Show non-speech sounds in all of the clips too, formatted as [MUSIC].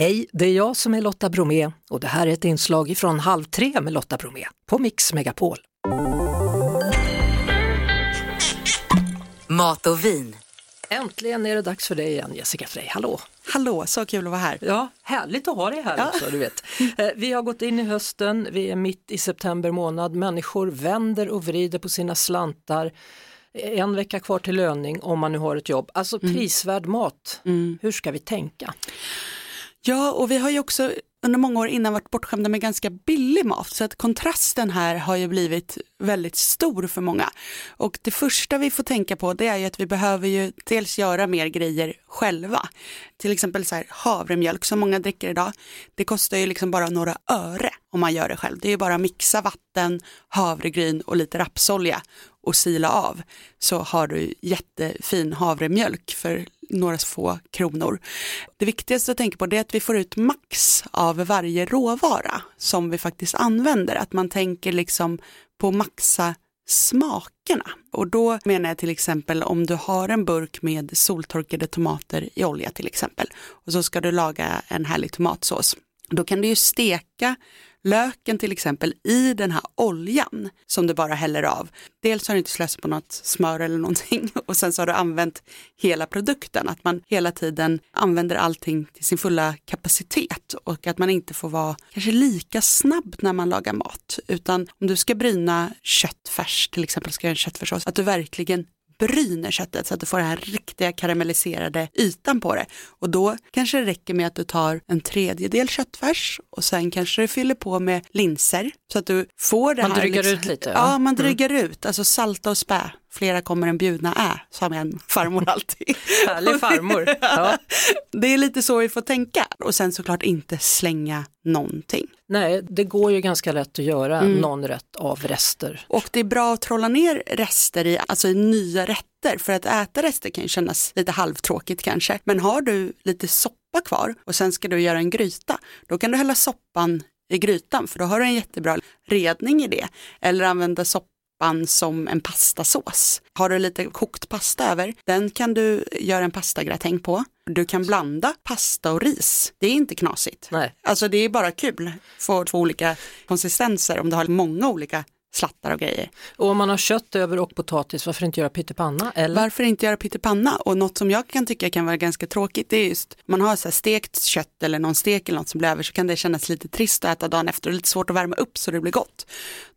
Hej, det är jag som är Lotta Bromé och det här är ett inslag från Halv tre med Lotta Bromé på Mix Megapol. Mat och vin. Äntligen är det dags för dig igen Jessica Frey, hallå! Hallå, så kul att vara här. Ja, härligt att ha dig här Ja. också, du vet. Eh, Vi har gått in i hösten, vi är mitt i september månad, människor vänder och vrider på sina slantar. En vecka kvar till löning om man nu har ett jobb. Alltså prisvärd mat, hur ska vi tänka? Ja, och vi har ju också under många år innan varit bortskämda med ganska billig mat, så att kontrasten här har ju blivit väldigt stor för många. Och det första vi får tänka på det är ju att vi behöver ju dels göra mer grejer själva. Till exempel så här havremjölk som många dricker idag, det kostar ju liksom bara några öre om man gör det själv. Det är ju bara att mixa vatten, havregryn och lite rapsolja och sila av så har du jättefin havremjölk för några få kronor. Det viktigaste att tänka på det är att vi får ut max av varje råvara som vi faktiskt använder. Att man tänker liksom på maxa smakerna. Och då menar jag till exempel om du har en burk med soltorkade tomater i olja till exempel och så ska du laga en härlig tomatsås. Då kan du ju steka löken till exempel i den här oljan som du bara häller av. Dels har du inte slösat på något smör eller någonting [LAUGHS] och sen så har du använt hela produkten. Att man hela tiden använder allting till sin fulla kapacitet och att man inte får vara kanske lika snabb när man lagar mat. Utan om du ska bryna köttfärs till exempel, ska göra en köttfärssås, att du verkligen bryner köttet så att du får den här riktiga karamelliserade ytan på det. Och då kanske det räcker med att du tar en tredjedel köttfärs och sen kanske du fyller på med linser så att du får det Man här. drygar liksom- ut lite, ja. Mm. Ja, man drygar ut, alltså salta och spä. Flera kommer en bjudna är, sa min farmor alltid. [LAUGHS] Härlig farmor. Ja. Det är lite så vi får tänka och sen såklart inte slänga någonting. Nej, det går ju ganska lätt att göra Mm. någon rätt av rester. Och det är bra att trolla ner rester i, alltså i nya rätter, för att äta rester kan ju kännas lite halvtråkigt kanske. Men har du lite soppa kvar och sen ska du göra en gryta, då kan du hälla soppan i grytan, för då har du en jättebra redning i det. Eller använda soppan som en pastasås. Har du lite kokt pasta över, den kan du göra en pastagratäng på. Du kan blanda pasta och ris, det är inte knasigt. Nej. Alltså det är bara kul, få två olika konsistenser om du har många olika slattar och grejer. Och om man har kött över och potatis, varför inte göra pyttipanna? Eller? Varför inte göra pyttipanna? Och något som jag kan tycka kan vara ganska tråkigt, det är just om man har så här stekt kött eller någon stek eller något som blir över så kan det kännas lite trist att äta dagen efter och lite svårt att värma upp så det blir gott.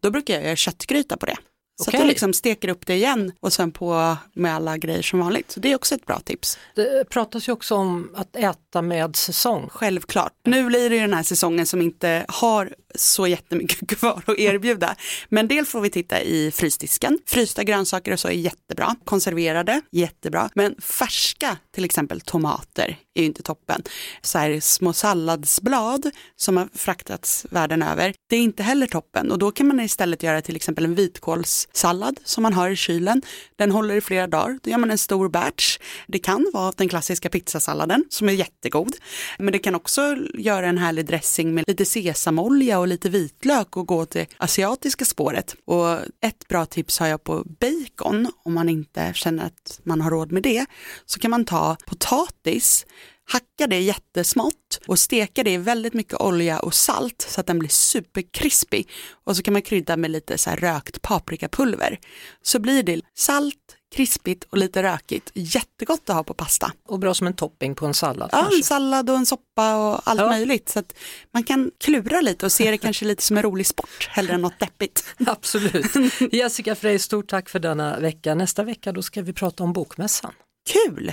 Då brukar jag göra köttgryta på det. Så att Okej. du liksom steker upp det igen och sen på med alla grejer som vanligt. Så det är också ett bra tips. Det pratas ju också om att äta med säsong. Självklart. Nu blir det ju den här säsongen som inte har så jättemycket [LAUGHS] kvar att erbjuda. Men dels får vi titta i frysdisken. Frysta grönsaker och så är jättebra. Konserverade, jättebra. Men färska, till exempel tomater, är ju inte toppen. Så här små salladsblad som har fraktats världen över, det är inte heller toppen. Och då kan man istället göra till exempel en vitkålssallad som man har i kylen. Den håller i flera dagar. Då gör man en stor batch. Det kan vara den klassiska pizzasalladen som är jättegod. Men det kan också göra en härlig dressing med lite sesamolja och lite vitlök och gå till asiatiska spåret. Och ett bra tips har jag på bacon om man inte känner att man har råd med det. Så kan man ta potatis hacka det jättesmått och steka det i väldigt mycket olja och salt så att den blir superkrispig. Och så kan man krydda med lite så rökt paprikapulver. Så blir det salt, krispigt och lite rökigt. Jättegott att ha på pasta. Och bra som en topping på en sallad Ja, en kanske. sallad och en soppa och allt Ja. möjligt. Så att man kan klura lite och se det kanske lite som en rolig sport hellre än något deppigt. [LAUGHS] Absolut. Jessica Frey, stort tack för denna vecka. Nästa vecka då ska vi prata om Bokmässan. Kul!